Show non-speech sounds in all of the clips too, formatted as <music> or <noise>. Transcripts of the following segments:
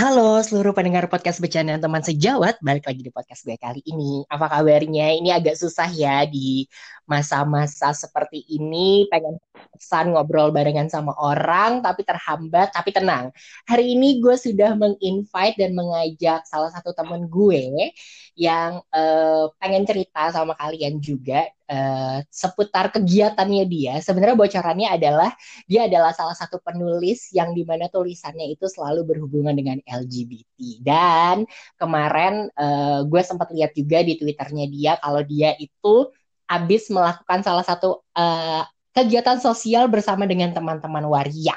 Halo seluruh pendengar podcast Bercanda Teman Sejawat, balik lagi di podcast gue kali ini. Apa kabarnya? Ini agak susah ya di masa-masa seperti ini, pengen pesan ngobrol barengan sama orang, tapi terhambat, tapi tenang. Hari ini gue sudah menginvite dan mengajak salah satu temen gue yang uh, pengen cerita sama kalian juga uh, seputar kegiatannya dia. Sebenarnya bocorannya adalah dia adalah salah satu penulis yang di mana tulisannya itu selalu berhubungan dengan LGBT. Dan kemarin uh, gue sempat lihat juga di twitternya dia kalau dia itu habis melakukan salah satu uh, kegiatan sosial bersama dengan teman-teman waria.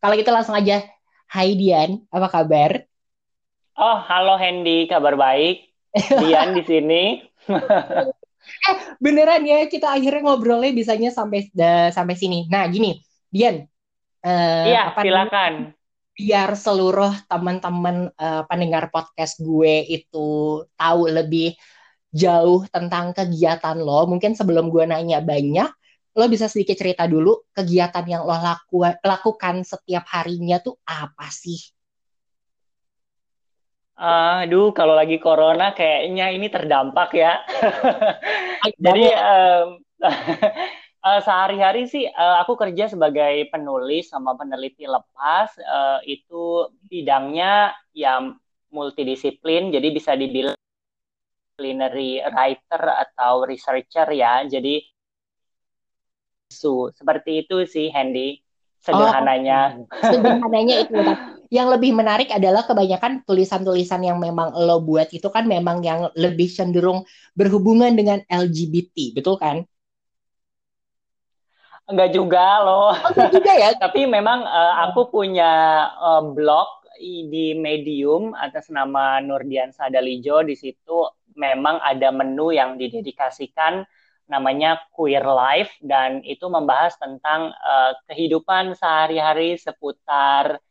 Kalau gitu langsung aja, Hai Dian, apa kabar? Oh, halo Hendy, kabar baik. Dian di sini. <laughs> eh beneran ya kita akhirnya ngobrolnya bisanya sampai uh, sampai sini. Nah gini, Dian. Uh, iya, apa silakan. biar seluruh teman-teman uh, pendengar podcast gue itu tahu lebih jauh tentang kegiatan lo. Mungkin sebelum gue nanya banyak, lo bisa sedikit cerita dulu kegiatan yang lo laku lakukan setiap harinya tuh apa sih? Aduh, kalau lagi corona kayaknya ini terdampak ya. <laughs> Jadi um, uh, <laughs> sehari-hari sih uh, aku kerja sebagai penulis sama peneliti lepas. Uh, itu bidangnya yang multidisiplin, jadi bisa dibilang disciplinary writer atau researcher ya. Jadi su seperti itu sih Handy sederhananya. Oh, sederhananya itu <laughs> yang lebih menarik adalah kebanyakan tulisan-tulisan yang memang lo buat itu kan memang yang lebih cenderung berhubungan dengan LGBT, betul kan? Enggak juga loh. Oh, enggak juga ya. <laughs> Tapi memang uh, aku punya uh, blog di Medium atas nama Nurdian Sadalijo di situ memang ada menu yang didedikasikan namanya Queer Life dan itu membahas tentang uh, kehidupan sehari-hari seputar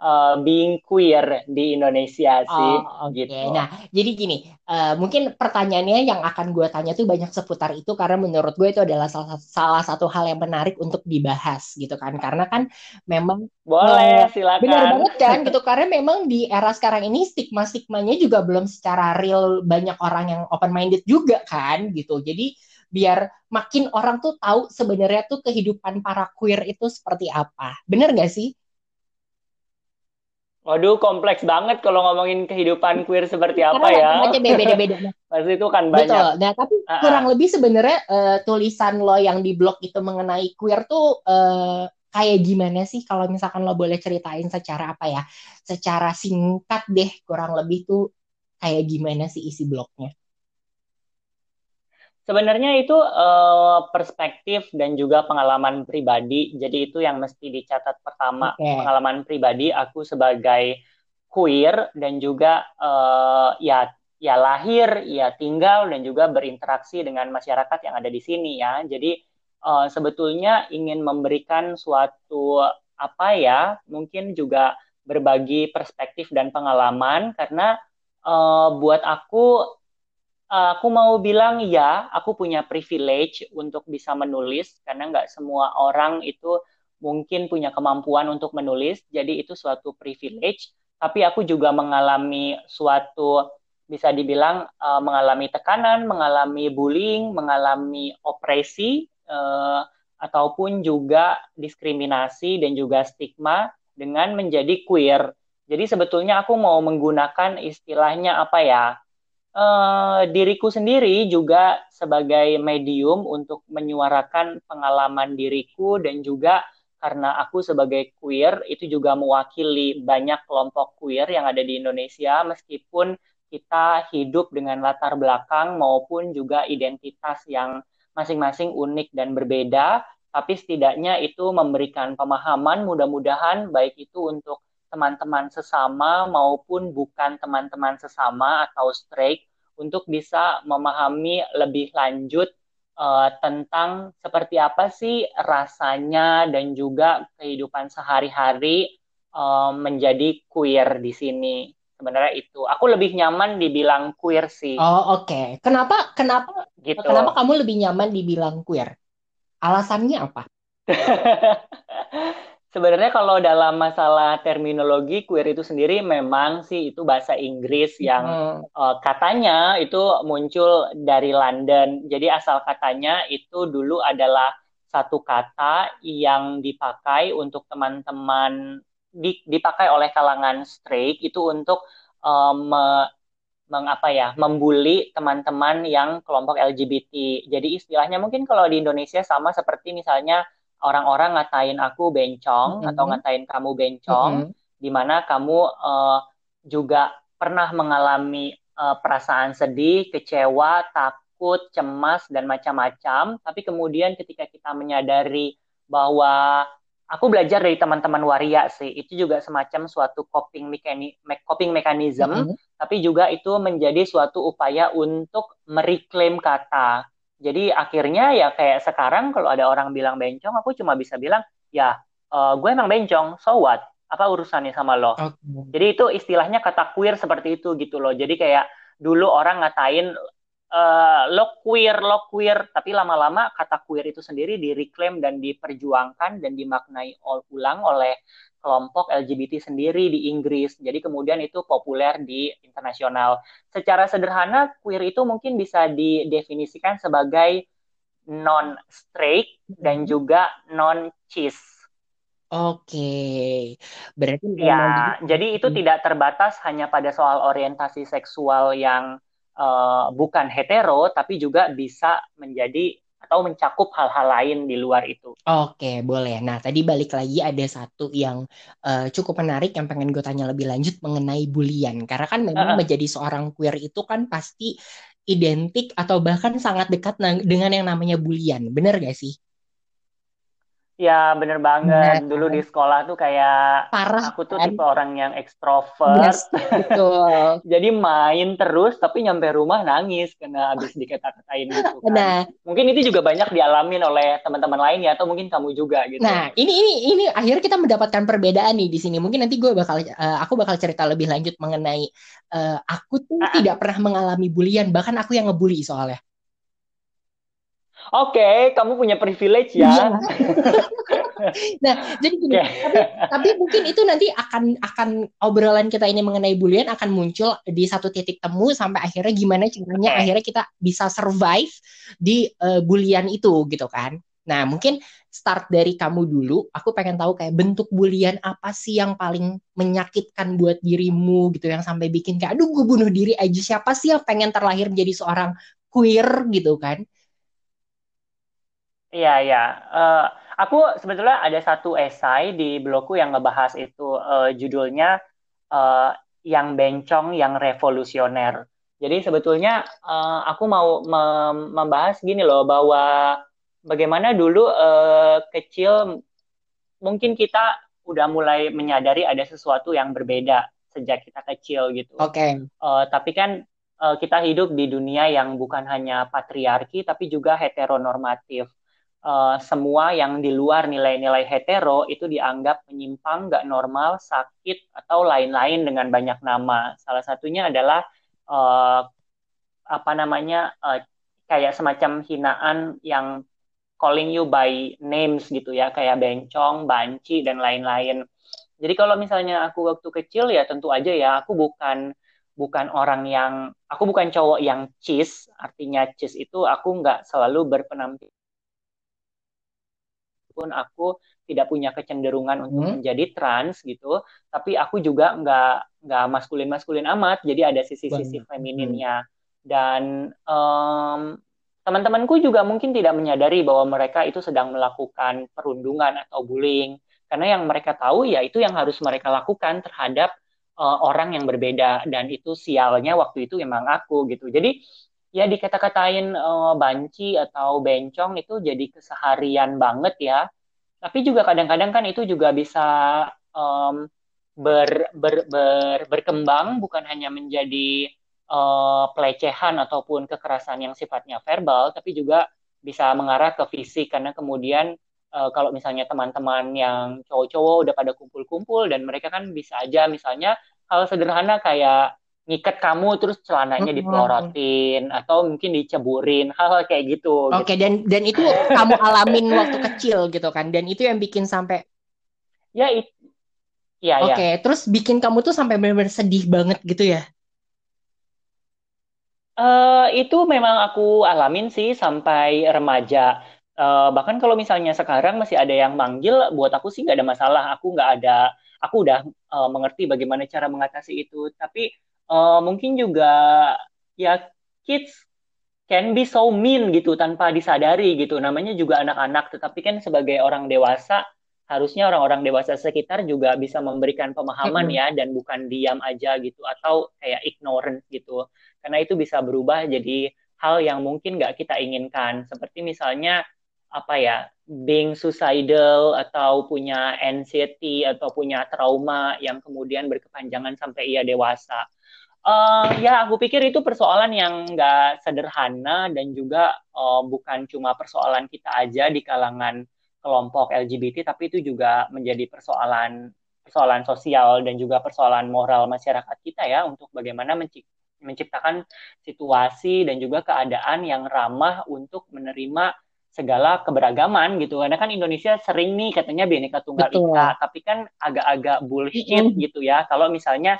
uh, being queer di Indonesia sih. Oh, Okay. Gitu. Nah, jadi gini, uh, mungkin pertanyaannya yang akan gue tanya tuh banyak seputar itu karena menurut gue itu adalah salah, salah satu hal yang menarik untuk dibahas gitu kan. Karena kan memang boleh uh, silakan. Benar banget kan gitu karena memang di era sekarang ini stigma-stigmanya juga belum secara real banyak orang yang open minded juga kan gitu. Jadi biar makin orang tuh tahu sebenarnya tuh kehidupan para queer itu seperti apa. Bener gak sih? Waduh, kompleks banget kalau ngomongin kehidupan queer seperti apa Karena ya. beda-beda. <laughs> Pasti itu kan banyak. Betul. Nah, tapi uh-uh. kurang lebih sebenarnya uh, tulisan lo yang di blog itu mengenai queer tuh uh, kayak gimana sih kalau misalkan lo boleh ceritain secara apa ya? Secara singkat deh, kurang lebih tuh kayak gimana sih isi blognya? Sebenarnya itu uh, perspektif dan juga pengalaman pribadi. Jadi itu yang mesti dicatat pertama. Okay. Pengalaman pribadi aku sebagai queer dan juga uh, ya ya lahir, ya tinggal dan juga berinteraksi dengan masyarakat yang ada di sini ya. Jadi uh, sebetulnya ingin memberikan suatu apa ya, mungkin juga berbagi perspektif dan pengalaman karena uh, buat aku aku mau bilang ya, aku punya privilege untuk bisa menulis karena nggak semua orang itu mungkin punya kemampuan untuk menulis, jadi itu suatu privilege. Tapi aku juga mengalami suatu bisa dibilang uh, mengalami tekanan, mengalami bullying, mengalami opresi, uh, ataupun juga diskriminasi dan juga stigma dengan menjadi queer. Jadi sebetulnya aku mau menggunakan istilahnya apa ya? Uh, diriku sendiri juga sebagai medium untuk menyuarakan pengalaman diriku dan juga karena aku sebagai queer itu juga mewakili banyak kelompok queer yang ada di Indonesia meskipun kita hidup dengan latar belakang maupun juga identitas yang masing-masing unik dan berbeda tapi setidaknya itu memberikan pemahaman mudah-mudahan baik itu untuk teman-teman sesama maupun bukan teman-teman sesama atau straight untuk bisa memahami lebih lanjut uh, tentang seperti apa sih rasanya dan juga kehidupan sehari-hari uh, menjadi queer di sini. Sebenarnya itu. Aku lebih nyaman dibilang queer sih. Oh, oke. Okay. Kenapa kenapa gitu. kenapa kamu lebih nyaman dibilang queer? Alasannya apa? <laughs> sebenarnya kalau dalam masalah terminologi queer itu sendiri memang sih itu bahasa Inggris yang hmm. uh, katanya itu muncul dari London. Jadi asal katanya itu dulu adalah satu kata yang dipakai untuk teman-teman di, dipakai oleh kalangan straight itu untuk um, mengapa ya membuli teman-teman yang kelompok LGBT. Jadi istilahnya mungkin kalau di Indonesia sama seperti misalnya orang-orang ngatain aku bencong mm -hmm. atau ngatain kamu bencong, mm -hmm. di mana kamu uh, juga pernah mengalami uh, perasaan sedih, kecewa, takut, cemas dan macam-macam. Tapi kemudian ketika kita menyadari bahwa aku belajar dari teman-teman waria sih itu juga semacam suatu coping mekani coping mechanism mm -hmm. tapi juga itu menjadi suatu upaya untuk mereklaim kata jadi akhirnya ya kayak sekarang kalau ada orang bilang bencong aku cuma bisa bilang ya uh, gue emang bencong so what? Apa urusannya sama lo? Okay. jadi itu istilahnya kata queer seperti itu gitu loh. Jadi kayak dulu orang ngatain uh, lo queer, lo queer, tapi lama-lama kata queer itu sendiri direklaim dan diperjuangkan dan dimaknai ulang oleh kelompok LGBT sendiri di Inggris. Jadi kemudian itu populer di internasional. Secara sederhana, queer itu mungkin bisa didefinisikan sebagai non straight dan juga non cis. Oke, berarti ya. Jadi itu tidak terbatas hanya pada soal orientasi seksual yang uh, bukan hetero tapi juga bisa menjadi atau mencakup hal-hal lain di luar itu. Oke, boleh. Nah, tadi balik lagi ada satu yang uh, cukup menarik yang pengen gue tanya lebih lanjut mengenai bulian. Karena kan memang uh -uh. menjadi seorang queer itu kan pasti identik atau bahkan sangat dekat dengan yang namanya bulian. Bener gak sih? Ya bener banget. Nah, Dulu di sekolah tuh kayak parah. Aku tuh kan? tipe orang yang ekstrovert. Yes, betul. <laughs> Jadi main terus, tapi nyampe rumah nangis karena habis dikata-katain gitu. Kan. Nah, mungkin itu juga banyak dialamin oleh teman-teman lain ya, atau mungkin kamu juga gitu. Nah, ini ini ini akhirnya kita mendapatkan perbedaan nih di sini. Mungkin nanti gue bakal uh, aku bakal cerita lebih lanjut mengenai uh, aku tuh uh tidak pernah mengalami bulian, bahkan aku yang ngebully soalnya. Oke, okay, kamu punya privilege ya. Iya. <laughs> nah, jadi gini, okay. tapi, tapi mungkin itu nanti akan akan obrolan kita ini mengenai bulian akan muncul di satu titik temu sampai akhirnya gimana caranya okay. akhirnya kita bisa survive di uh, bulian itu gitu kan. Nah, mungkin start dari kamu dulu. Aku pengen tahu kayak bentuk bulian apa sih yang paling menyakitkan buat dirimu gitu yang sampai bikin kayak aduh gue bunuh diri aja siapa sih yang pengen terlahir menjadi seorang queer gitu kan Iya, iya. Uh, aku sebetulnya ada satu esai di blogku yang ngebahas itu uh, judulnya uh, yang bencong yang revolusioner. Jadi sebetulnya uh, aku mau mem membahas gini loh bahwa bagaimana dulu uh, kecil mungkin kita udah mulai menyadari ada sesuatu yang berbeda sejak kita kecil gitu. Oke. Okay. Uh, tapi kan uh, kita hidup di dunia yang bukan hanya patriarki tapi juga heteronormatif uh, semua yang di luar nilai-nilai hetero itu dianggap menyimpang, nggak normal, sakit atau lain-lain dengan banyak nama. Salah satunya adalah uh, apa namanya uh, kayak semacam hinaan yang calling you by names gitu ya, kayak bencong, banci dan lain-lain. Jadi kalau misalnya aku waktu kecil ya tentu aja ya aku bukan bukan orang yang aku bukan cowok yang cis, artinya cis itu aku nggak selalu berpenampilan meskipun aku tidak punya kecenderungan untuk hmm. menjadi trans gitu, tapi aku juga nggak nggak maskulin maskulin amat, jadi ada sisi-sisi femininnya. Dan um, teman-temanku juga mungkin tidak menyadari bahwa mereka itu sedang melakukan perundungan atau bullying, karena yang mereka tahu ya itu yang harus mereka lakukan terhadap uh, orang yang berbeda dan itu sialnya waktu itu memang aku gitu. Jadi ya dikata-katain uh, banci atau bencong itu jadi keseharian banget ya. Tapi juga kadang-kadang kan itu juga bisa um, ber, ber, ber, berkembang bukan hanya menjadi uh, pelecehan ataupun kekerasan yang sifatnya verbal, tapi juga bisa mengarah ke fisik karena kemudian uh, kalau misalnya teman-teman yang cowok-cowok udah pada kumpul-kumpul dan mereka kan bisa aja misalnya hal sederhana kayak ngikat kamu terus celananya dipelorotin atau mungkin diceburin hal-hal kayak gitu. Oke okay, gitu. dan dan itu <laughs> kamu alamin waktu kecil gitu kan dan itu yang bikin sampai Ya, itu. Ya, Oke, okay. ya. terus bikin kamu tuh sampai benar-benar sedih banget gitu ya? Uh, itu memang aku alamin sih sampai remaja. Uh, bahkan kalau misalnya sekarang masih ada yang manggil, buat aku sih nggak ada masalah. Aku nggak ada, aku udah uh, mengerti bagaimana cara mengatasi itu. Tapi uh, mungkin juga ya kids can be so mean gitu tanpa disadari gitu. Namanya juga anak-anak, tetapi kan sebagai orang dewasa harusnya orang-orang dewasa sekitar juga bisa memberikan pemahaman ya dan bukan diam aja gitu atau kayak ignorant gitu. Karena itu bisa berubah jadi hal yang mungkin nggak kita inginkan. Seperti misalnya apa ya being suicidal atau punya anxiety atau punya trauma yang kemudian berkepanjangan sampai ia dewasa uh, ya aku pikir itu persoalan yang nggak sederhana dan juga uh, bukan cuma persoalan kita aja di kalangan kelompok LGBT, tapi itu juga menjadi persoalan persoalan sosial dan juga persoalan moral masyarakat kita ya untuk bagaimana menciptakan situasi dan juga keadaan yang ramah untuk menerima segala keberagaman gitu. Karena kan Indonesia sering nih katanya bineka tunggal ika tapi kan agak-agak bullshit mm. gitu ya. Kalau misalnya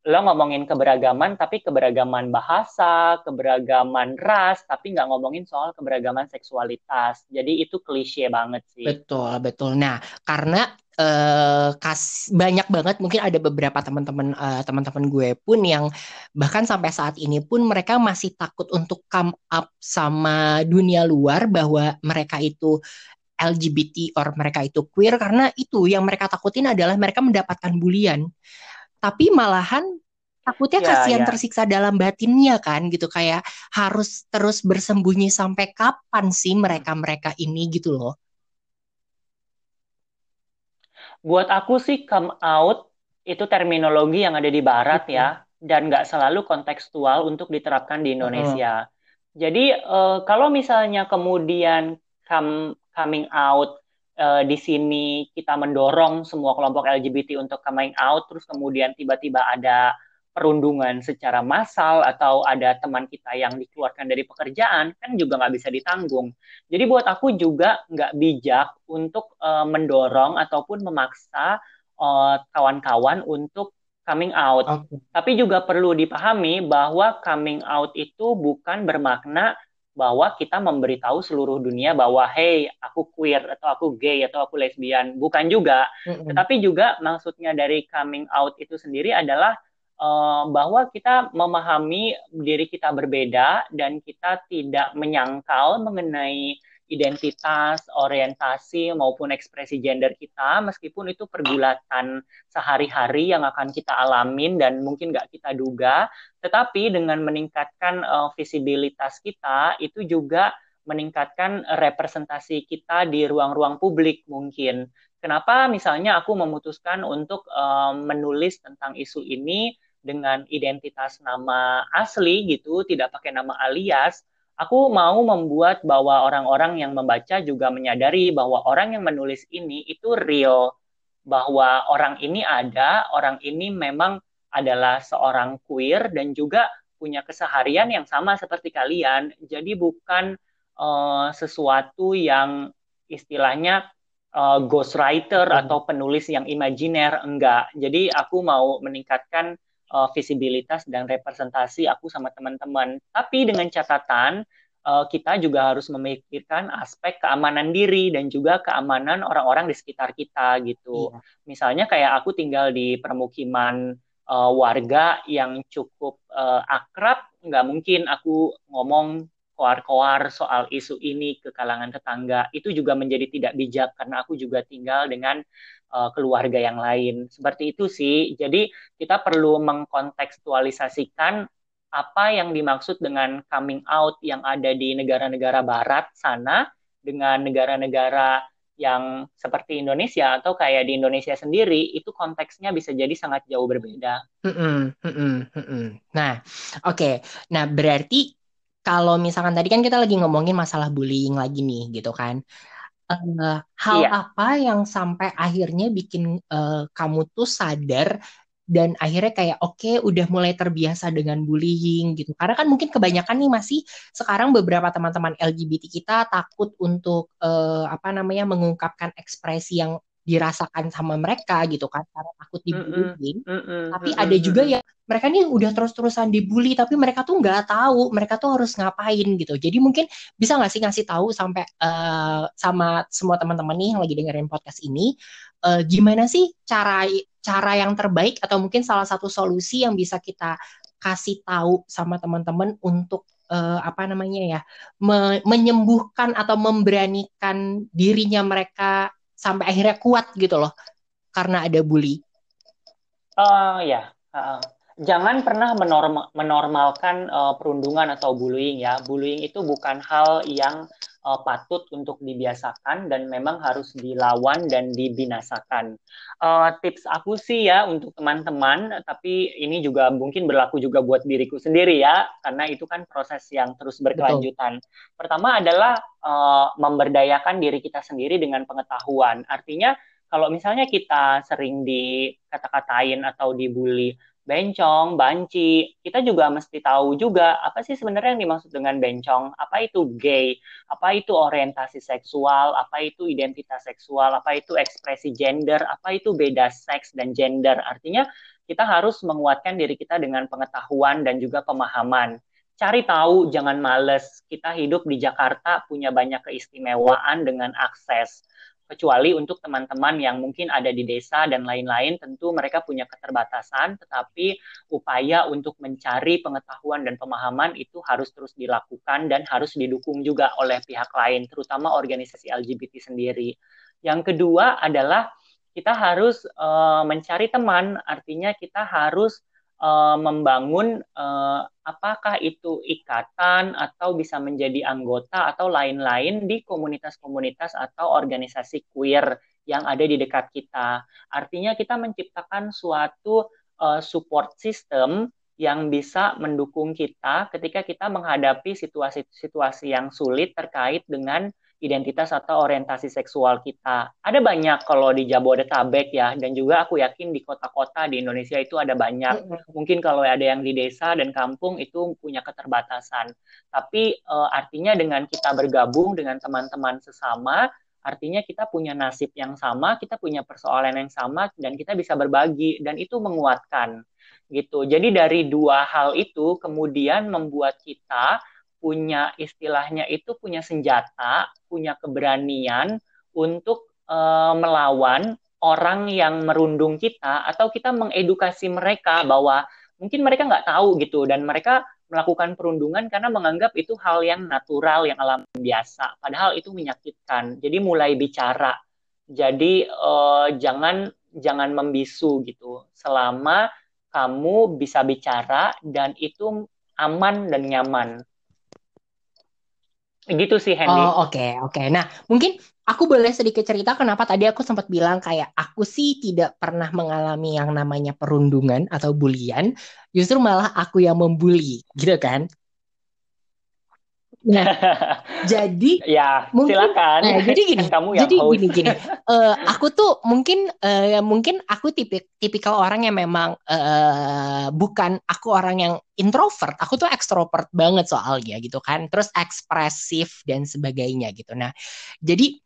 lo ngomongin keberagaman tapi keberagaman bahasa, keberagaman ras, tapi nggak ngomongin soal keberagaman seksualitas. Jadi itu klise banget sih. Betul, betul. Nah, karena uh, kas banyak banget mungkin ada beberapa teman-teman uh, teman-teman gue pun yang bahkan sampai saat ini pun mereka masih takut untuk come up sama dunia luar bahwa mereka itu LGBT or mereka itu queer karena itu yang mereka takutin adalah mereka mendapatkan bulian tapi malahan takutnya yeah, kasihan yeah. tersiksa dalam batinnya kan gitu kayak harus terus bersembunyi sampai kapan sih mereka-mereka ini gitu loh. Buat aku sih come out itu terminologi yang ada di barat ya dan nggak selalu kontekstual untuk diterapkan di Indonesia. Uh. Jadi uh, kalau misalnya kemudian come, coming out uh, di sini kita mendorong semua kelompok LGBT untuk coming out, terus kemudian tiba-tiba ada perundungan secara massal atau ada teman kita yang dikeluarkan dari pekerjaan kan juga nggak bisa ditanggung. Jadi buat aku juga nggak bijak untuk uh, mendorong ataupun memaksa eh, kawan-kawan untuk coming out. Okay. Tapi juga perlu dipahami bahwa coming out itu bukan bermakna bahwa kita memberitahu seluruh dunia bahwa hey aku queer atau aku gay atau aku lesbian bukan juga mm-hmm. tetapi juga maksudnya dari coming out itu sendiri adalah uh, bahwa kita memahami diri kita berbeda dan kita tidak menyangkal mengenai identitas, orientasi maupun ekspresi gender kita, meskipun itu pergulatan sehari-hari yang akan kita alamin dan mungkin nggak kita duga, tetapi dengan meningkatkan uh, visibilitas kita itu juga meningkatkan representasi kita di ruang-ruang publik mungkin. Kenapa misalnya aku memutuskan untuk uh, menulis tentang isu ini dengan identitas nama asli gitu, tidak pakai nama alias, aku mau membuat bahwa orang-orang yang membaca juga menyadari bahwa orang yang menulis ini itu real bahwa orang ini ada, orang ini memang adalah seorang queer dan juga punya keseharian yang sama seperti kalian. Jadi bukan uh, sesuatu yang istilahnya uh, ghostwriter hmm. atau penulis yang imajiner enggak. Jadi aku mau meningkatkan uh, visibilitas dan representasi aku sama teman-teman. Tapi dengan catatan uh, kita juga harus memikirkan aspek keamanan diri dan juga keamanan orang-orang di sekitar kita gitu. Iya. Misalnya kayak aku tinggal di permukiman uh, warga yang cukup uh, akrab, nggak mungkin aku ngomong koar-koar soal isu ini ke kalangan tetangga. Itu juga menjadi tidak bijak karena aku juga tinggal dengan uh, keluarga yang lain. Seperti itu sih. Jadi kita perlu mengkontekstualisasikan apa yang dimaksud dengan coming out yang ada di negara-negara barat sana dengan negara-negara yang seperti Indonesia atau kayak di Indonesia sendiri itu konteksnya bisa jadi sangat jauh berbeda. Mm -mm, mm -mm, mm -mm. Nah, oke. Okay. Nah, berarti kalau misalkan tadi kan kita lagi ngomongin masalah bullying lagi nih, gitu kan? uh, hal iya. apa yang sampai akhirnya bikin uh, kamu tuh sadar dan akhirnya kayak oke okay, udah mulai terbiasa dengan bullying gitu karena kan mungkin kebanyakan nih masih sekarang beberapa teman-teman LGBT kita takut untuk uh, apa namanya mengungkapkan ekspresi yang dirasakan sama mereka gitu kan karena takut dibullying. Mm -mm. Tapi ada juga yang mereka nih udah terus-terusan dibully tapi mereka tuh nggak tahu mereka tuh harus ngapain gitu. Jadi mungkin bisa nggak sih ngasih tahu sampai uh, sama semua teman-teman nih yang lagi dengerin podcast ini uh, gimana sih cara cara yang terbaik atau mungkin salah satu solusi yang bisa kita kasih tahu sama teman-teman untuk uh, apa namanya ya me menyembuhkan atau memberanikan dirinya mereka sampai akhirnya kuat gitu loh karena ada bully. Uh, ya, uh, jangan pernah menormal, menormalkan uh, perundungan atau bullying ya. Bullying itu bukan hal yang uh, patut untuk dibiasakan dan memang harus dilawan dan dibinasakan. Uh, tips aku sih ya untuk teman-teman, tapi ini juga mungkin berlaku juga buat diriku sendiri ya, karena itu kan proses yang terus berkelanjutan. Betul. Pertama adalah uh, memberdayakan diri kita sendiri dengan pengetahuan. Artinya kalau misalnya kita sering dikata-katain atau dibully, bencong, banci, kita juga mesti tahu juga apa sih sebenarnya yang dimaksud dengan bencong, apa itu gay, apa itu orientasi seksual, apa itu identitas seksual, apa itu ekspresi gender, apa itu beda seks dan gender. Artinya kita harus menguatkan diri kita dengan pengetahuan dan juga pemahaman. Cari tahu, jangan males. Kita hidup di Jakarta punya banyak keistimewaan dengan akses kecuali untuk teman-teman yang mungkin ada di desa dan lain-lain tentu mereka punya keterbatasan tetapi upaya untuk mencari pengetahuan dan pemahaman itu harus terus dilakukan dan harus didukung juga oleh pihak lain terutama organisasi LGBT sendiri. Yang kedua adalah kita harus uh, mencari teman artinya kita harus uh, membangun uh, apakah itu ikatan atau bisa menjadi anggota atau lain-lain di komunitas-komunitas atau organisasi queer yang ada di dekat kita. Artinya kita menciptakan suatu uh, support system yang bisa mendukung kita ketika kita menghadapi situasi-situasi yang sulit terkait dengan identitas atau orientasi seksual kita. Ada banyak kalau di Jabodetabek ya, dan juga aku yakin di kota-kota di Indonesia itu ada banyak. Mungkin kalau ada yang di desa dan kampung itu punya keterbatasan. Tapi e, artinya dengan kita bergabung dengan teman-teman sesama, artinya kita punya nasib yang sama, kita punya persoalan yang sama, dan kita bisa berbagi, dan itu menguatkan gitu. Jadi dari dua hal itu kemudian membuat kita punya istilahnya itu punya senjata, punya keberanian untuk uh, melawan orang yang merundung kita atau kita mengedukasi mereka bahwa mungkin mereka nggak tahu gitu dan mereka melakukan perundungan karena menganggap itu hal yang natural yang alam biasa. Padahal itu menyakitkan. Jadi mulai bicara. Jadi uh, jangan jangan membisu gitu. Selama kamu bisa bicara dan itu aman dan nyaman Gitu sih Hendy. Oh oke okay, oke. Okay. Nah mungkin aku boleh sedikit cerita kenapa tadi aku sempat bilang kayak aku sih tidak pernah mengalami yang namanya perundungan atau bulian, justru malah aku yang membuli gitu kan. Nah, <laughs> jadi ya mungkin, silakan. Nah, jadi gini, <laughs> kamu yang jadi host. gini gini. <laughs> Uh, aku tuh mungkin uh, mungkin aku tipik tipikal orang yang memang uh, bukan aku orang yang introvert. Aku tuh ekstrovert banget soalnya gitu kan. Terus ekspresif dan sebagainya gitu. Nah, jadi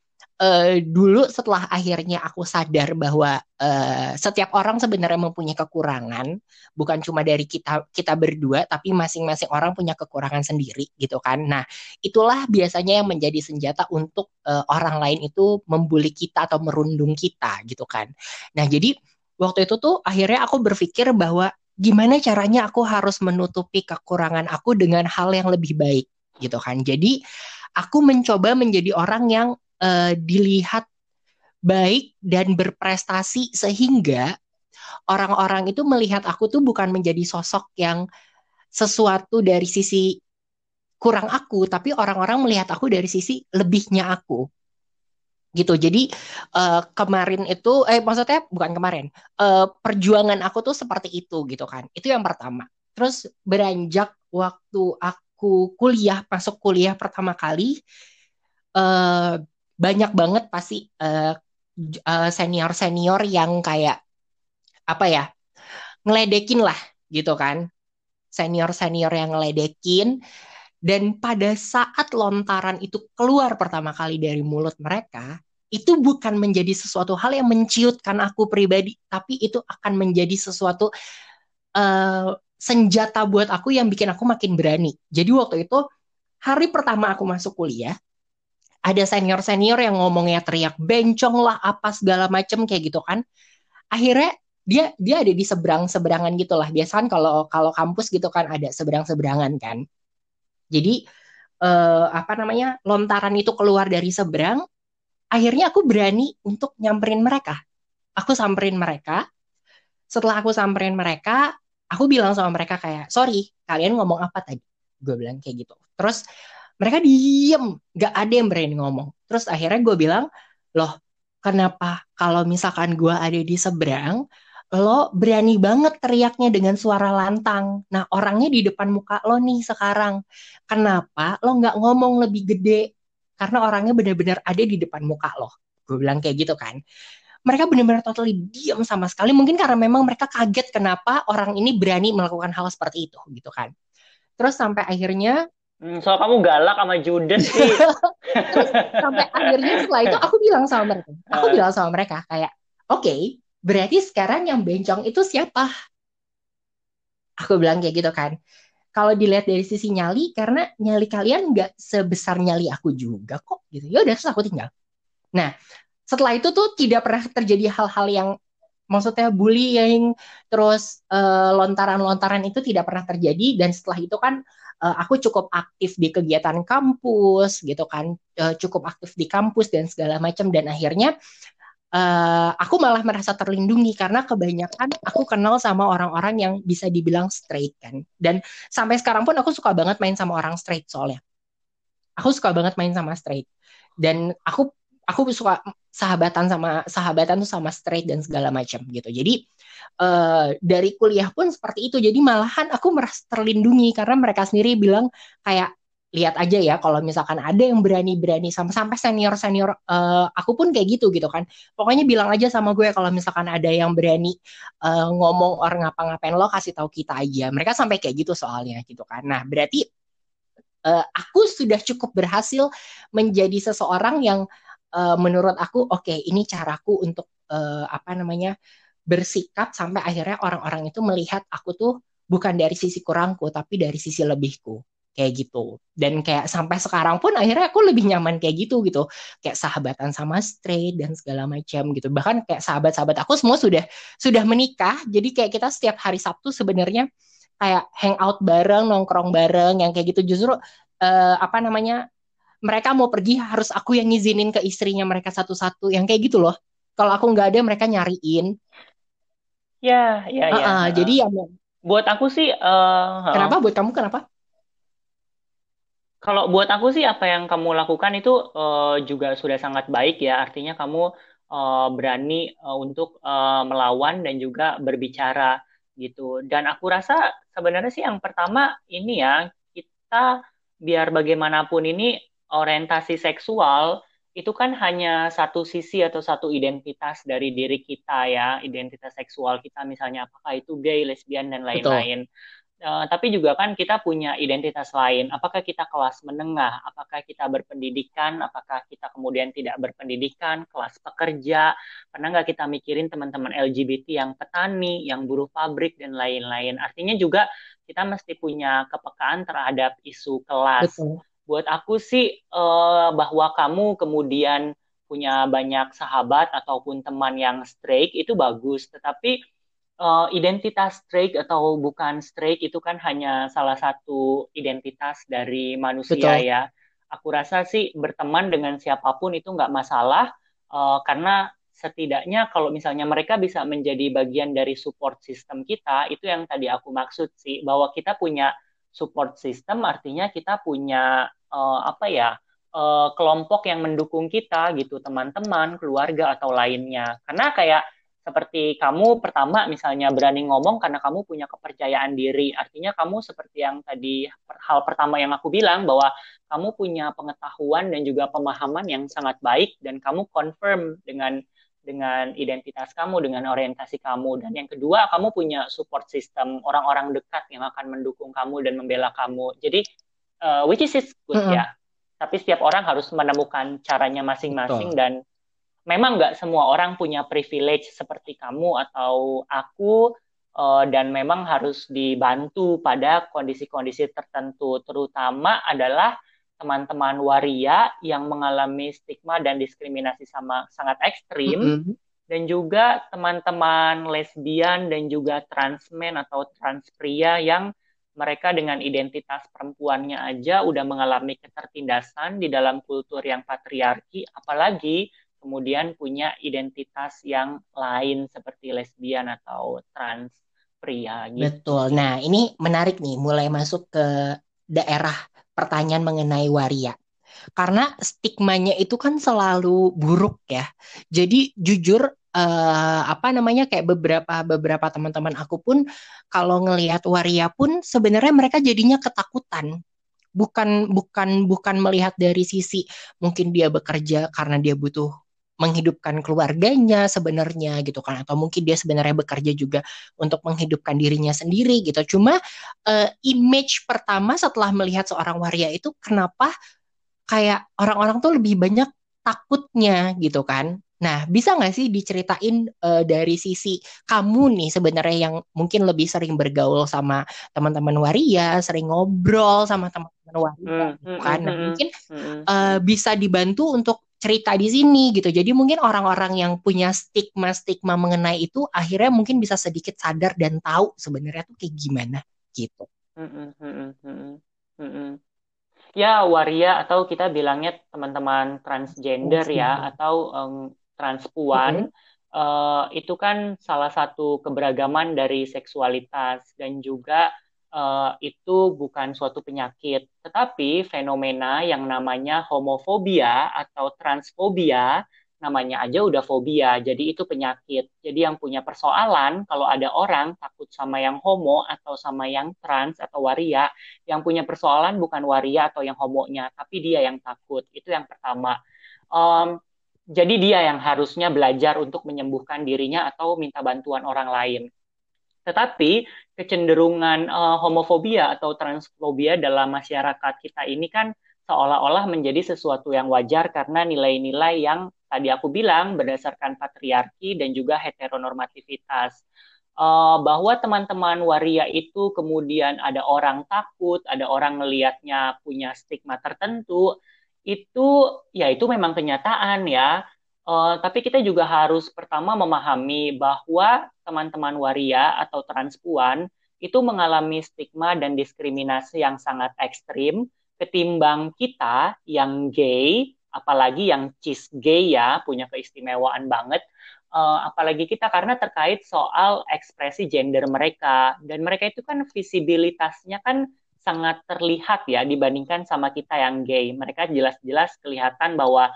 uh, dulu setelah akhirnya aku sadar bahwa uh, setiap orang sebenarnya mempunyai kekurangan, bukan cuma dari kita kita berdua, tapi masing-masing orang punya kekurangan sendiri gitu kan. Nah, itulah biasanya yang menjadi senjata untuk uh, orang lain itu membuli kita atau merundung kita gitu kan. Nah, jadi waktu itu tuh akhirnya aku berpikir bahwa gimana caranya aku harus menutupi kekurangan aku dengan hal yang lebih baik gitu kan. Jadi aku mencoba menjadi orang yang uh, dilihat baik dan berprestasi sehingga orang-orang itu melihat aku tuh bukan menjadi sosok yang sesuatu dari sisi kurang aku, tapi orang-orang melihat aku dari sisi lebihnya aku. Gitu. Jadi uh, kemarin itu eh maksudnya bukan kemarin. Uh, perjuangan aku tuh seperti itu gitu kan. Itu yang pertama. Terus beranjak waktu aku kuliah, masuk kuliah pertama kali uh, banyak banget pasti uh, uh, senior senior yang kayak apa ya ngeledekin lah gitu kan senior senior yang ngeledekin dan pada saat lontaran itu keluar pertama kali dari mulut mereka itu bukan menjadi sesuatu hal yang menciutkan aku pribadi, tapi itu akan menjadi sesuatu uh, senjata buat aku yang bikin aku makin berani. Jadi waktu itu hari pertama aku masuk kuliah, ada senior-senior yang ngomongnya teriak bencong lah apa segala macem kayak gitu kan. Akhirnya dia dia ada di seberang seberangan gitulah. Biasanya kalau kalau kampus gitu kan ada seberang seberangan kan. Jadi uh, apa namanya lontaran itu keluar dari seberang akhirnya aku berani untuk nyamperin mereka. Aku samperin mereka. Setelah aku samperin mereka, aku bilang sama mereka kayak, sorry, kalian ngomong apa tadi? Gue bilang kayak gitu. Terus mereka diem, gak ada yang berani ngomong. Terus akhirnya gue bilang, loh, kenapa kalau misalkan gue ada di seberang, lo berani banget teriaknya dengan suara lantang. Nah, orangnya di depan muka lo nih sekarang. Kenapa lo nggak ngomong lebih gede? karena orangnya benar-benar ada di depan muka lo gue bilang kayak gitu kan mereka benar-benar totally diam sama sekali mungkin karena memang mereka kaget kenapa orang ini berani melakukan hal seperti itu gitu kan terus sampai akhirnya Hmm, soal kamu galak sama Judas sih. Terus <laughs> sampai akhirnya setelah itu aku bilang sama mereka, aku bilang sama mereka kayak, oke, okay, berarti sekarang yang bencong itu siapa? Aku bilang kayak gitu kan. Kalau dilihat dari sisi nyali karena nyali kalian nggak sebesar nyali aku juga kok gitu. Ya udah terus aku tinggal. Nah setelah itu tuh tidak pernah terjadi hal-hal yang maksudnya bullying terus eh, lontaran-lontaran itu tidak pernah terjadi dan setelah itu kan uh, aku cukup aktif di kegiatan kampus gitu kan uh, cukup aktif di kampus dan segala macam dan akhirnya uh, aku malah merasa terlindungi karena kebanyakan aku kenal sama orang-orang yang bisa dibilang straight kan. Dan sampai sekarang pun aku suka banget main sama orang straight soalnya. Aku suka banget main sama straight. Dan aku aku suka sahabatan sama sahabatan tuh sama straight dan segala macam gitu. Jadi uh, dari kuliah pun seperti itu. Jadi malahan aku merasa terlindungi karena mereka sendiri bilang kayak lihat aja ya kalau misalkan ada yang berani-berani sama sampai senior-senior uh, aku pun kayak gitu gitu kan. Pokoknya bilang aja sama gue kalau misalkan ada yang berani uh, ngomong orang ngapa-ngapain lo kasih tahu kita aja. Mereka sampai kayak gitu soalnya gitu kan. Nah, berarti uh, aku sudah cukup berhasil menjadi seseorang yang uh, menurut aku oke, okay, ini caraku untuk uh, apa namanya? bersikap sampai akhirnya orang-orang itu melihat aku tuh bukan dari sisi kurangku tapi dari sisi lebihku. Kayak gitu. Dan kayak sampai sekarang pun akhirnya aku lebih nyaman kayak gitu gitu. Kayak sahabatan sama straight dan segala macam gitu. Bahkan kayak sahabat-sahabat aku semua sudah sudah menikah. Jadi kayak kita setiap hari Sabtu sebenarnya kayak hangout bareng nongkrong bareng yang kayak gitu. Justru uh, apa namanya mereka mau pergi harus aku yang ngizinin ke istrinya mereka satu-satu. Yang kayak gitu loh. Kalau aku nggak ada mereka nyariin. Ya ya uh, ya uh, jadi ya buat aku sih uh, kenapa? Buat kamu kenapa? Kalau buat aku sih apa yang kamu lakukan itu uh, juga sudah sangat baik ya. Artinya kamu uh, berani uh, untuk uh, melawan dan juga berbicara gitu. Dan aku rasa sebenarnya sih yang pertama ini ya kita biar bagaimanapun ini orientasi seksual itu kan hanya satu sisi atau satu identitas dari diri kita ya, identitas seksual kita misalnya apakah itu gay, lesbian dan lain-lain. Uh, tapi juga kan kita punya identitas lain. Apakah kita kelas menengah? Apakah kita berpendidikan? Apakah kita kemudian tidak berpendidikan? Kelas pekerja? Pernah nggak kita mikirin teman-teman LGBT yang petani, yang buruh pabrik dan lain-lain? Artinya juga kita mesti punya kepekaan terhadap isu kelas. Betul. Buat aku sih uh, bahwa kamu kemudian punya banyak sahabat ataupun teman yang straight itu bagus, tetapi uh, identitas strike atau bukan strike itu kan hanya salah satu identitas dari manusia Betul. ya. Aku rasa sih berteman dengan siapa pun itu nggak masalah uh, karena setidaknya kalau misalnya mereka bisa menjadi bagian dari support system kita itu yang tadi aku maksud sih bahwa kita punya support system artinya kita punya uh, apa ya uh, kelompok yang mendukung kita gitu teman-teman keluarga atau lainnya karena kayak seperti kamu pertama misalnya berani ngomong karena kamu punya kepercayaan diri. Artinya kamu seperti yang tadi hal pertama yang aku bilang bahwa kamu punya pengetahuan dan juga pemahaman yang sangat baik dan kamu confirm dengan dengan identitas kamu, dengan orientasi kamu. Dan yang kedua, kamu punya support system orang-orang dekat yang akan mendukung kamu dan membela kamu. Jadi uh, which is good mm -hmm. ya. Tapi setiap orang harus menemukan caranya masing-masing dan memang nggak semua orang punya privilege seperti kamu atau aku uh, dan memang harus dibantu pada kondisi-kondisi tertentu terutama adalah teman-teman waria yang mengalami stigma dan diskriminasi sama sangat ekstrim mm -hmm. dan juga teman-teman lesbian dan juga transmen atau trans pria yang mereka dengan identitas perempuannya aja udah mengalami ketertindasan di dalam kultur yang patriarki apalagi kemudian punya identitas yang lain seperti lesbian atau trans pria gitu. Betul. Nah, ini menarik nih mulai masuk ke daerah pertanyaan mengenai waria. Karena stigmanya itu kan selalu buruk ya. Jadi jujur uh, apa namanya kayak beberapa beberapa teman-teman aku pun kalau ngelihat waria pun sebenarnya mereka jadinya ketakutan bukan bukan bukan melihat dari sisi mungkin dia bekerja karena dia butuh menghidupkan keluarganya sebenarnya gitu kan. Atau mungkin dia sebenarnya bekerja juga untuk menghidupkan dirinya sendiri gitu. Cuma uh, image pertama setelah melihat seorang waria itu kenapa kayak orang-orang tuh lebih banyak takutnya gitu kan. Nah, bisa nggak sih diceritain uh, dari sisi kamu nih sebenarnya yang mungkin lebih sering bergaul sama teman-teman waria, sering ngobrol sama teman-teman waria, mm, kan? Nah, mungkin uh, bisa dibantu untuk cerita di sini gitu. Jadi mungkin orang-orang yang punya stigma-stigma mengenai itu akhirnya mungkin bisa sedikit sadar dan tahu sebenarnya tuh kayak gimana gitu. Ya waria atau kita bilangnya teman-teman transgender ya atau um, transpuan uh, itu kan salah satu keberagaman dari seksualitas dan juga uh, itu bukan suatu penyakit, tetapi fenomena yang namanya homofobia atau transfobia namanya aja udah fobia, jadi itu penyakit. Jadi yang punya persoalan kalau ada orang takut sama yang homo atau sama yang trans atau waria, yang punya persoalan bukan waria atau yang homonya, tapi dia yang takut. Itu yang pertama. Um, jadi dia yang harusnya belajar untuk menyembuhkan dirinya atau minta bantuan orang lain. Tetapi kecenderungan uh, homofobia atau transfobia dalam masyarakat kita ini kan seolah-olah menjadi sesuatu yang wajar karena nilai-nilai yang tadi aku bilang berdasarkan patriarki dan juga heteronormativitas. Uh, bahwa teman-teman waria itu kemudian ada orang takut, ada orang melihatnya punya stigma tertentu, itu ya itu memang kenyataan ya. Uh, tapi kita juga harus pertama memahami bahwa teman-teman waria atau transpuan itu mengalami stigma dan diskriminasi yang sangat ekstrim ketimbang kita yang gay, apalagi yang cis gay ya, punya keistimewaan banget. Uh, apalagi kita karena terkait soal ekspresi gender mereka dan mereka itu kan visibilitasnya kan sangat terlihat ya dibandingkan sama kita yang gay. Mereka jelas-jelas kelihatan bahwa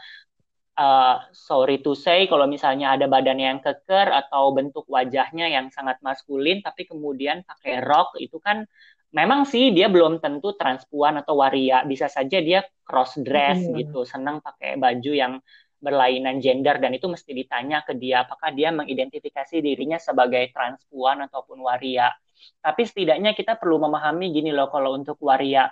uh, sorry to say kalau misalnya ada badan yang keker atau bentuk wajahnya yang sangat maskulin tapi kemudian pakai rok itu kan memang sih dia belum tentu transpuan atau waria bisa saja dia cross dress hmm. gitu senang pakai baju yang berlainan gender dan itu mesti ditanya ke dia apakah dia mengidentifikasi dirinya sebagai transpuan ataupun waria tapi setidaknya kita perlu memahami gini loh kalau untuk waria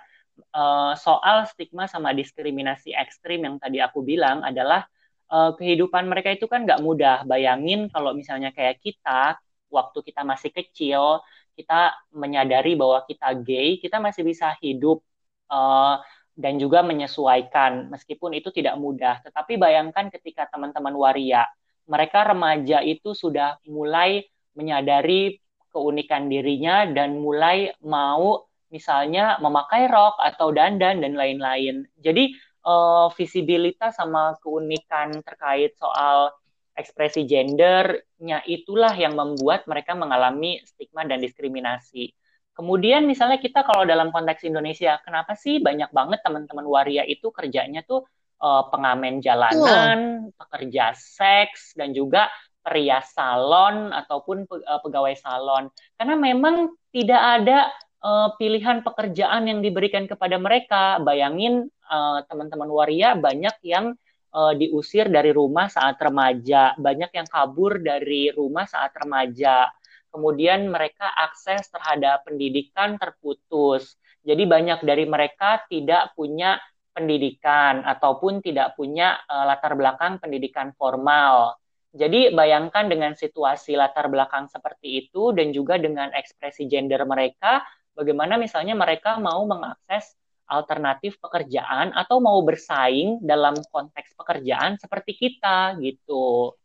uh, soal stigma sama diskriminasi ekstrim yang tadi aku bilang adalah uh, kehidupan mereka itu kan nggak mudah. Bayangin kalau misalnya kayak kita, waktu kita masih kecil, kita menyadari bahwa kita gay, kita masih bisa hidup uh, dan juga menyesuaikan, meskipun itu tidak mudah. Tetapi bayangkan ketika teman-teman waria, mereka remaja itu sudah mulai menyadari keunikan dirinya dan mulai mau misalnya memakai rok atau dandan dan lain-lain. Jadi uh, visibilitas sama keunikan terkait soal ekspresi gendernya itulah yang membuat mereka mengalami stigma dan diskriminasi. Kemudian misalnya kita kalau dalam konteks Indonesia, kenapa sih banyak banget teman-teman waria itu kerjanya tuh uh, pengamen jalanan, pekerja seks dan juga pria salon ataupun uh, pegawai salon. Karena memang tidak ada uh, pilihan pekerjaan yang diberikan kepada mereka. Bayangin uh, teman-teman waria banyak yang uh, diusir dari rumah saat remaja, banyak yang kabur dari rumah saat remaja. Kemudian mereka akses terhadap pendidikan terputus. Jadi banyak dari mereka tidak punya pendidikan ataupun tidak punya uh, latar belakang pendidikan formal. Jadi bayangkan dengan situasi latar belakang seperti itu dan juga dengan ekspresi gender mereka, bagaimana misalnya mereka mau mengakses alternatif pekerjaan atau mau bersaing dalam konteks pekerjaan seperti kita gitu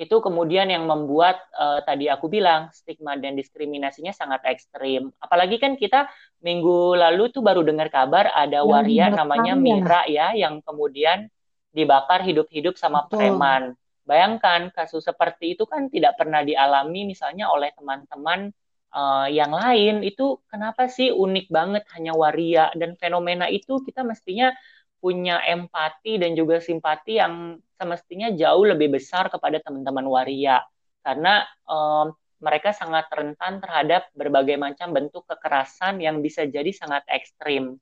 itu kemudian yang membuat uh, tadi aku bilang stigma dan diskriminasinya sangat ekstrim. Apalagi kan kita minggu lalu tuh baru dengar kabar ada yang waria namanya ya. Mira ya yang kemudian dibakar hidup-hidup sama Betul. preman. Bayangkan kasus seperti itu kan tidak pernah dialami misalnya oleh teman-teman uh, yang lain. Itu kenapa sih unik banget hanya waria dan fenomena itu kita mestinya punya empati dan juga simpati yang semestinya jauh lebih besar kepada teman-teman waria karena um, mereka sangat rentan terhadap berbagai macam bentuk kekerasan yang bisa jadi sangat ekstrim.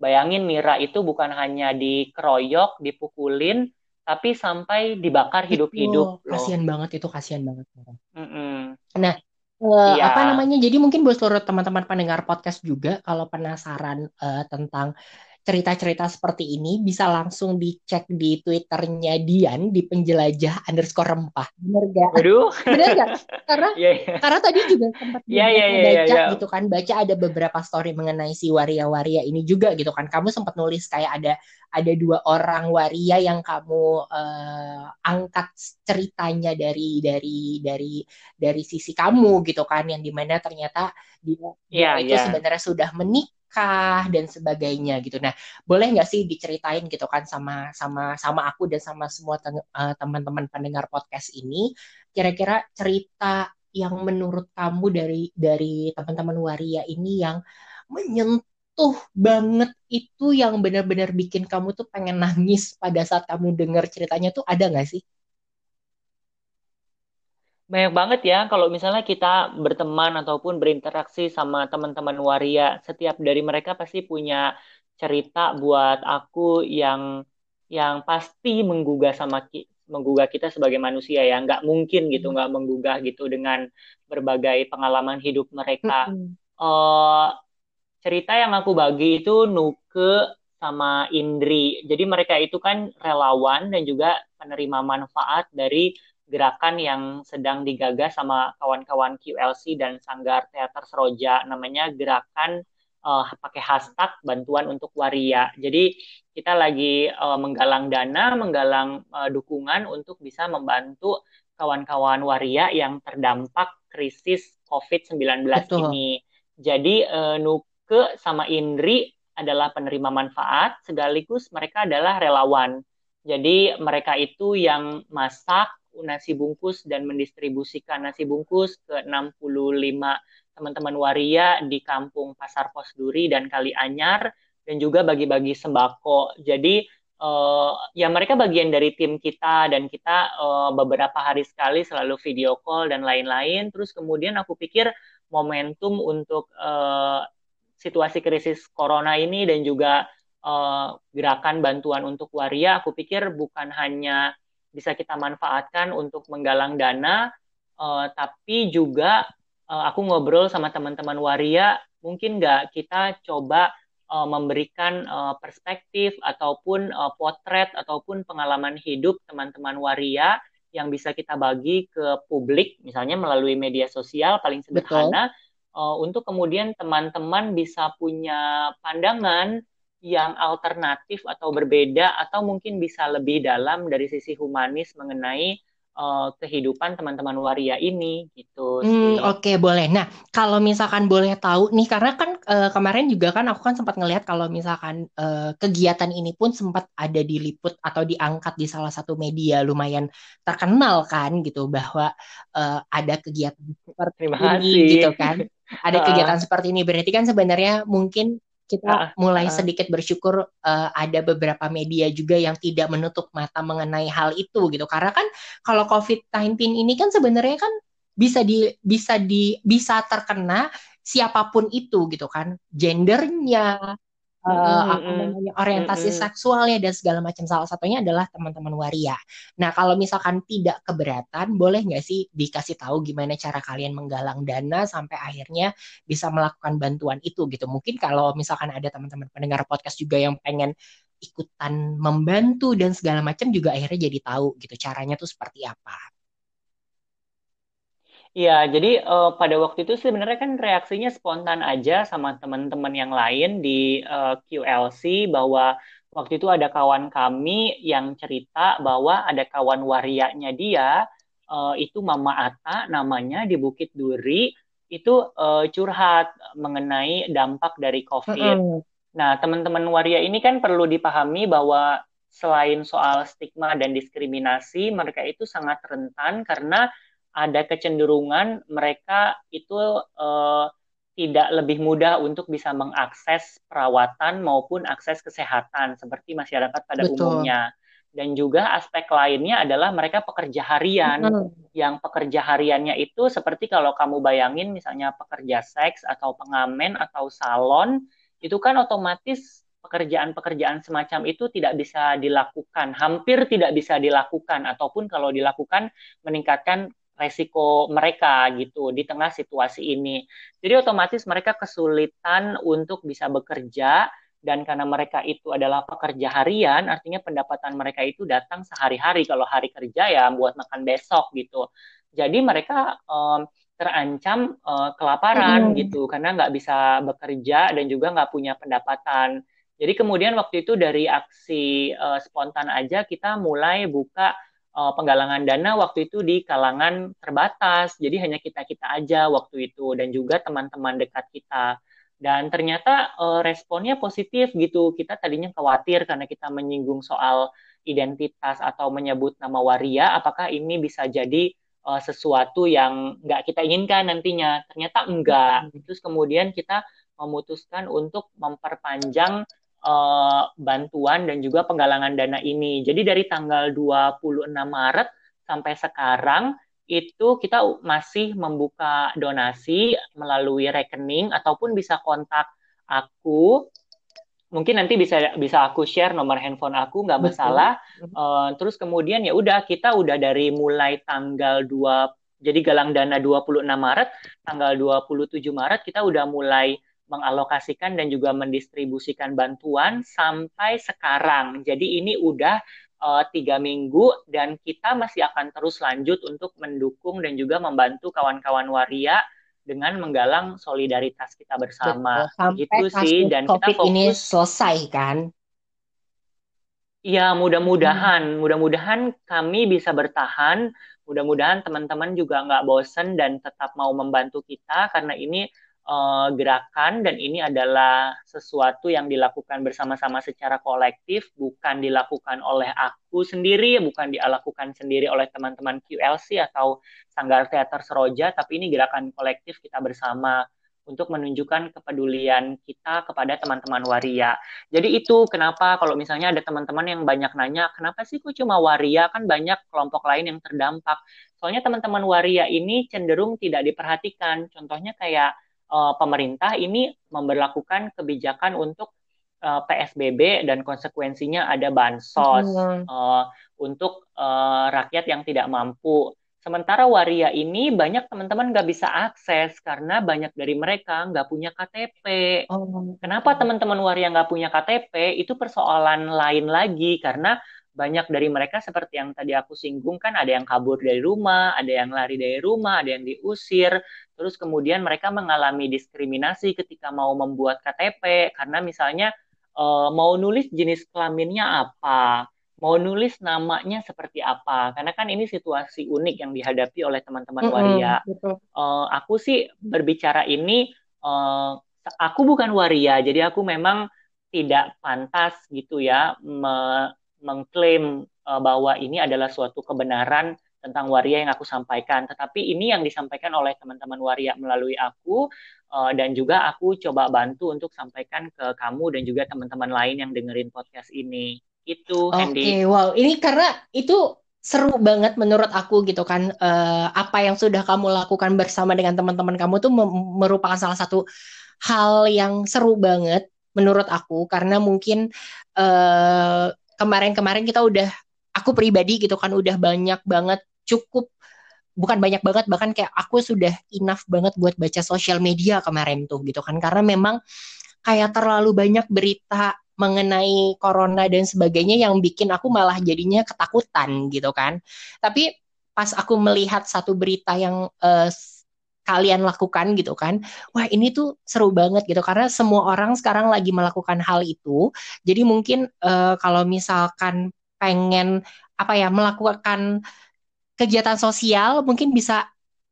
Bayangin Mira itu bukan hanya dikeroyok, dipukulin, tapi sampai dibakar hidup-hidup. Kasihan banget itu, kasihan banget. Mm -mm. Nah, uh, ya. apa namanya? Jadi mungkin buat seluruh teman-teman pendengar podcast juga, kalau penasaran uh, tentang cerita-cerita seperti ini bisa langsung dicek di Twitternya Dian di penjelajah underscore rempah. Bener gak? Aduh. <laughs> Bener gak? Karena <laughs> yeah, yeah. karena tadi juga sempat yeah, yeah, yeah, baca yeah, yeah. gitu kan, baca ada beberapa story mengenai si waria-waria ini juga gitu kan. Kamu sempat nulis kayak ada ada dua orang waria yang kamu uh, angkat ceritanya dari dari dari dari sisi kamu gitu kan yang di mana ternyata dia, yeah, dia itu yeah. sebenarnya sudah menikah kah dan sebagainya gitu. Nah, boleh nggak sih diceritain gitu kan sama sama sama aku dan sama semua uh, teman-teman pendengar podcast ini, kira-kira cerita yang menurut kamu dari dari teman-teman waria ini yang menyentuh banget itu yang benar-benar bikin kamu tuh pengen nangis pada saat kamu dengar ceritanya tuh ada nggak sih? Banyak banget ya kalau misalnya kita berteman ataupun berinteraksi sama teman-teman waria, setiap dari mereka pasti punya cerita buat aku yang yang pasti menggugah sama menggugah kita sebagai manusia ya, nggak mungkin gitu, hmm. nggak menggugah gitu dengan berbagai pengalaman hidup mereka. Mm -hmm. uh, cerita yang aku bagi itu Nuke sama Indri. Jadi mereka itu kan relawan dan juga penerima manfaat dari gerakan yang sedang digagas sama kawan-kawan QLC dan Sanggar Teater Seroja namanya gerakan uh, pakai hashtag bantuan untuk waria. Jadi kita lagi uh, menggalang dana, menggalang uh, dukungan untuk bisa membantu kawan-kawan waria yang terdampak krisis COVID-19 ini. Jadi uh, Nuke sama Indri adalah penerima manfaat, sekaligus mereka adalah relawan. Jadi mereka itu yang masak, nasi bungkus dan mendistribusikan nasi bungkus ke 65 teman-teman waria di kampung Pasar Pos Duri dan Kali Anyar dan juga bagi-bagi sembako. Jadi uh, ya mereka bagian dari tim kita dan kita uh, beberapa hari sekali selalu video call dan lain-lain. Terus kemudian aku pikir momentum untuk uh, situasi krisis corona ini dan juga uh, gerakan bantuan untuk waria, aku pikir bukan hanya bisa kita manfaatkan untuk menggalang dana, uh, tapi juga uh, aku ngobrol sama teman-teman waria, mungkin nggak kita coba uh, memberikan uh, perspektif ataupun uh, potret ataupun pengalaman hidup teman-teman waria yang bisa kita bagi ke publik, misalnya melalui media sosial paling sederhana, uh, untuk kemudian teman-teman bisa punya pandangan yang alternatif atau berbeda atau mungkin bisa lebih dalam dari sisi humanis mengenai uh, kehidupan teman-teman waria ini gitu. Hmm, Oke okay, boleh. Nah kalau misalkan boleh tahu nih karena kan uh, kemarin juga kan aku kan sempat ngelihat kalau misalkan uh, kegiatan ini pun sempat ada diliput atau diangkat di salah satu media lumayan terkenal kan gitu bahwa uh, ada kegiatan seperti Terima ini gitu kan. Ada <laughs> kegiatan seperti ini berarti kan sebenarnya mungkin kita uh, mulai uh. sedikit bersyukur uh, ada beberapa media juga yang tidak menutup mata mengenai hal itu gitu karena kan kalau COVID-19 ini kan sebenarnya kan bisa di bisa di bisa terkena siapa pun itu gitu kan gendernya uh, apa namanya orientasi mm -hmm. seksualnya dan segala macam salah satunya adalah teman-teman waria. Nah kalau misalkan tidak keberatan, boleh nggak sih dikasih tahu gimana cara kalian menggalang dana sampai akhirnya bisa melakukan bantuan itu gitu. Mungkin kalau misalkan ada teman-teman pendengar podcast juga yang pengen ikutan membantu dan segala macam juga akhirnya jadi tahu gitu caranya tuh seperti apa. Iya, jadi uh, pada waktu itu sebenarnya kan reaksinya spontan aja sama teman-teman yang lain di uh, QLC bahwa waktu itu ada kawan kami yang cerita bahwa ada kawan warianya dia uh, itu Mama Ata namanya di Bukit Duri itu uh, curhat mengenai dampak dari COVID. Mm -hmm. Nah, teman-teman waria ini kan perlu dipahami bahwa selain soal stigma dan diskriminasi, mereka itu sangat rentan karena ada kecenderungan mereka itu uh, tidak lebih mudah untuk bisa mengakses perawatan maupun akses kesehatan seperti masyarakat pada Betul. umumnya. Dan juga aspek lainnya adalah mereka pekerja harian, hmm. yang pekerja hariannya itu seperti kalau kamu bayangin misalnya pekerja seks atau pengamen atau salon, itu kan otomatis pekerjaan-pekerjaan semacam itu tidak bisa dilakukan, hampir tidak bisa dilakukan, ataupun kalau dilakukan meningkatkan resiko mereka gitu di tengah situasi ini. Jadi otomatis mereka kesulitan untuk bisa bekerja dan karena mereka itu adalah pekerja harian, artinya pendapatan mereka itu datang sehari-hari. Kalau hari kerja ya buat makan besok gitu. Jadi mereka um, terancam uh, kelaparan mm. gitu karena nggak bisa bekerja dan juga nggak punya pendapatan. Jadi kemudian waktu itu dari aksi uh, spontan aja kita mulai buka uh, penggalangan dana waktu itu di kalangan terbatas. Jadi hanya kita-kita aja waktu itu dan juga teman-teman dekat kita. Dan ternyata uh, responnya positif gitu. Kita tadinya khawatir karena kita menyinggung soal identitas atau menyebut nama waria, apakah ini bisa jadi uh, sesuatu yang nggak kita inginkan nantinya. Ternyata enggak. Terus kemudian kita memutuskan untuk memperpanjang uh, bantuan dan juga penggalangan dana ini. Jadi dari tanggal 26 Maret sampai sekarang itu kita masih membuka donasi melalui rekening ataupun bisa kontak aku. Mungkin nanti bisa bisa aku share nomor handphone aku nggak masalah. Uh, terus kemudian ya udah kita udah dari mulai tanggal 2 jadi galang dana 26 Maret tanggal 27 Maret kita udah mulai mengalokasikan dan juga mendistribusikan bantuan sampai sekarang. Jadi ini udah uh, tiga minggu dan kita masih akan terus lanjut untuk mendukung dan juga membantu kawan-kawan waria dengan menggalang solidaritas kita bersama. Sampai gitu sih dan COVID kita fokus ini selesai kan? Ya mudah-mudahan, hmm. mudah-mudahan kami bisa bertahan. Mudah-mudahan teman-teman juga nggak bosen dan tetap mau membantu kita karena ini uh, gerakan dan ini adalah sesuatu yang dilakukan bersama-sama secara kolektif, bukan dilakukan oleh aku sendiri, bukan dilakukan sendiri oleh teman-teman QLC atau Sanggar Teater Seroja, tapi ini gerakan kolektif kita bersama untuk menunjukkan kepedulian kita kepada teman-teman waria. Jadi itu kenapa kalau misalnya ada teman-teman yang banyak nanya, kenapa sih kok cuma waria? Kan banyak kelompok lain yang terdampak. Soalnya teman-teman waria ini cenderung tidak diperhatikan. Contohnya kayak uh, pemerintah ini memperlakukan kebijakan untuk uh, eh, PSBB dan konsekuensinya ada bansos hmm. uh, untuk uh, rakyat yang tidak mampu. Sementara waria ini banyak teman-teman nggak bisa akses karena banyak dari mereka nggak punya KTP. Oh. Kenapa teman-teman waria nggak punya KTP? Itu persoalan lain lagi karena banyak dari mereka seperti yang tadi aku singgung kan ada yang kabur dari rumah, ada yang lari dari rumah, ada yang diusir, terus kemudian mereka mengalami diskriminasi ketika mau membuat KTP karena misalnya uh, mau nulis jenis kelaminnya apa, mau nulis namanya seperti apa, karena kan ini situasi unik yang dihadapi oleh teman-teman mm -hmm, waria. Uh, aku sih berbicara ini, uh, aku bukan waria, jadi aku memang tidak pantas gitu ya me mengklaim uh, bahwa ini adalah suatu kebenaran tentang waria yang aku sampaikan. Tetapi ini yang disampaikan oleh teman-teman waria melalui aku uh, dan juga aku coba bantu untuk sampaikan ke kamu dan juga teman-teman lain yang dengerin podcast ini. Itu Oke, okay, wow. Ini karena itu seru banget menurut aku gitu kan uh, apa yang sudah kamu lakukan bersama dengan teman-teman kamu tuh merupakan salah satu hal yang seru banget menurut aku karena mungkin uh, kemarin-kemarin kita udah aku pribadi gitu kan udah banyak banget cukup bukan banyak banget bahkan kayak aku sudah enough banget buat baca sosial media kemarin tuh gitu kan karena memang kayak terlalu banyak berita mengenai corona dan sebagainya yang bikin aku malah jadinya ketakutan gitu kan. Tapi pas aku melihat satu berita yang uh, kalian lakukan gitu kan. Wah, ini tuh seru banget gitu karena semua orang sekarang lagi melakukan hal itu. Jadi mungkin uh, kalau misalkan pengen apa ya melakukan kegiatan sosial mungkin bisa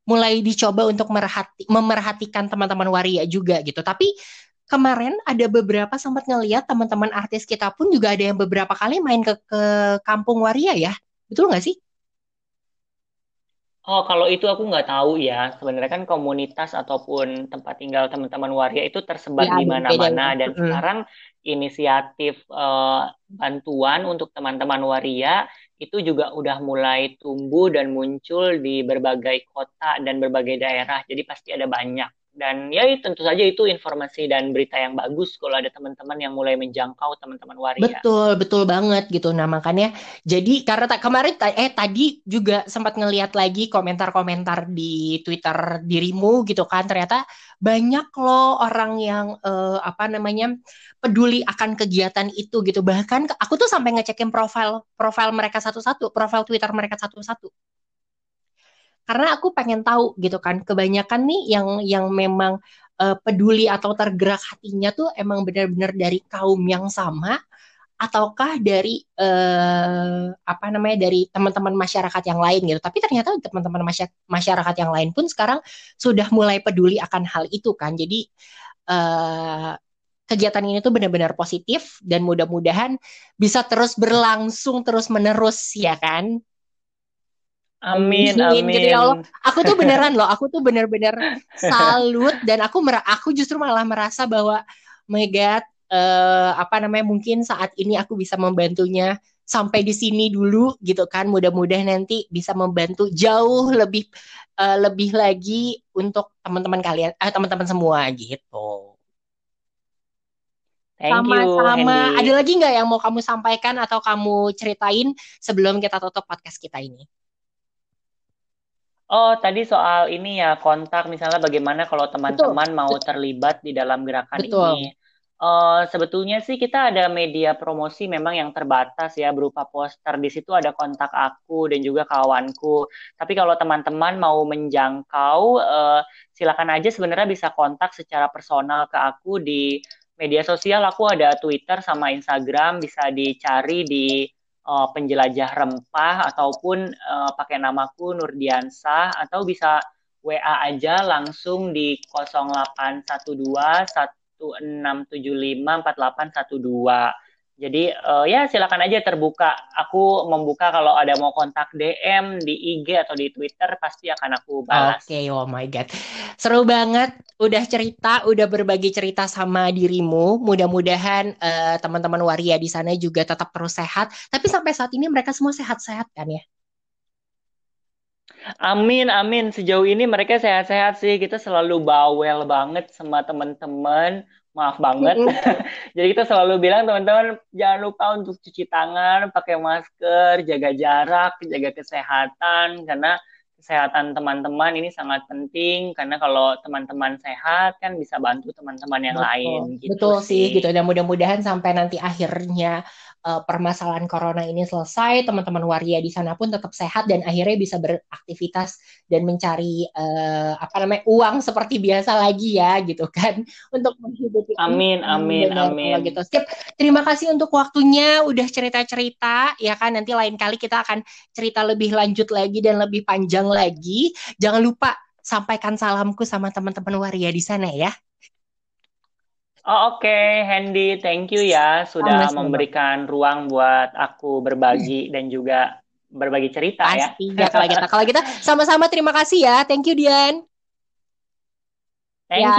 mulai dicoba untuk merhati, memerhatikan teman-teman waria juga gitu. Tapi kemarin ada beberapa sempat ngeliat teman-teman artis kita pun juga ada yang beberapa kali main ke, ke kampung waria ya. Betul nggak sih? Oh, kalau itu aku nggak tahu ya. Sebenarnya kan komunitas ataupun tempat tinggal teman-teman waria itu tersebar ya, di mana-mana dan mm. sekarang inisiatif uh, bantuan untuk teman-teman waria itu juga udah mulai tumbuh dan muncul di berbagai kota dan berbagai daerah. Jadi pasti ada banyak dan ya tentu saja itu informasi dan berita yang bagus kalau ada teman-teman yang mulai menjangkau teman-teman waria. Betul, betul banget gitu. Nah, makanya jadi karena kemarin eh tadi juga sempat ngelihat lagi komentar-komentar di Twitter dirimu gitu kan ternyata banyak loh orang yang eh, apa namanya peduli akan kegiatan itu gitu. Bahkan aku tuh sampai ngecekin profil profil mereka satu-satu, profil Twitter mereka satu-satu karena aku pengen tahu gitu kan kebanyakan nih yang yang memang uh, peduli atau tergerak hatinya tuh emang benar-benar dari kaum yang sama ataukah dari uh, apa namanya dari teman-teman masyarakat yang lain gitu. Tapi ternyata teman-teman masyarakat yang lain pun sekarang sudah mulai peduli akan hal itu kan. Jadi uh, kegiatan ini tuh benar-benar positif dan mudah-mudahan bisa terus berlangsung terus menerus ya kan Amin, amin. Gitu ya Allah. Aku tuh beneran loh, aku tuh bener-bener <laughs> salut dan aku mer aku justru malah merasa bahwa my God, uh, apa namanya mungkin saat ini aku bisa membantunya sampai di sini dulu gitu kan. Mudah-mudahan nanti bisa membantu jauh lebih uh, lebih lagi untuk teman-teman kalian, eh, teman-teman semua gitu. Sama-sama. Ada lagi nggak yang mau kamu sampaikan atau kamu ceritain sebelum kita tutup podcast kita ini? Oh, tadi soal ini ya kontak misalnya bagaimana kalau teman-teman mau terlibat di dalam gerakan Betul. ini. Uh, sebetulnya sih kita ada media promosi memang yang terbatas ya berupa poster. Di situ ada kontak aku dan juga kawanku. Tapi kalau teman-teman mau menjangkau, uh, silakan aja sebenarnya bisa kontak secara personal ke aku di media sosial. Aku ada Twitter sama Instagram, bisa dicari di uh, penjelajah rempah ataupun uh, pakai namaku Nurdiansah atau bisa WA aja langsung di 0812 1675 4812. Jadi uh, ya silakan aja terbuka. Aku membuka kalau ada mau kontak DM di IG atau di Twitter pasti akan aku balas. Oke, okay, oh my god. Seru banget udah cerita, udah berbagi cerita sama dirimu. Mudah-mudahan uh, teman-teman waria di sana juga tetap terus sehat. Tapi sampai saat ini mereka semua sehat-sehat kan ya? Amin, amin. Sejauh ini mereka sehat-sehat sih. Kita selalu bawel banget sama teman-teman maaf banget. <laughs> Jadi kita selalu bilang teman-teman jangan lupa untuk cuci tangan, pakai masker, jaga jarak, jaga kesehatan karena kesehatan teman-teman ini sangat penting karena kalau teman-teman sehat kan bisa bantu teman-teman yang Betul. lain gitu Betul sih gitu dan mudah-mudahan sampai nanti akhirnya uh, permasalahan corona ini selesai, teman-teman waria di sana pun tetap sehat dan akhirnya bisa beraktivitas dan mencari uh, apa namanya uang seperti biasa lagi ya gitu kan <laughs> untuk menghidupi. Amin, amin, benar, amin. Gitu. Sip. Terima kasih untuk waktunya, udah cerita-cerita ya kan. Nanti lain kali kita akan cerita lebih lanjut lagi dan lebih panjang lagi. Jangan lupa sampaikan salamku sama teman-teman waria di sana ya. Oh, Oke, okay. Handy, thank you ya sudah Sama-sama. memberikan ruang buat aku berbagi dan juga berbagi cerita ya. Pasti ya kalau kita kalau kita <laughs> sama-sama terima kasih ya. Thank you Dian. Thank ya. you.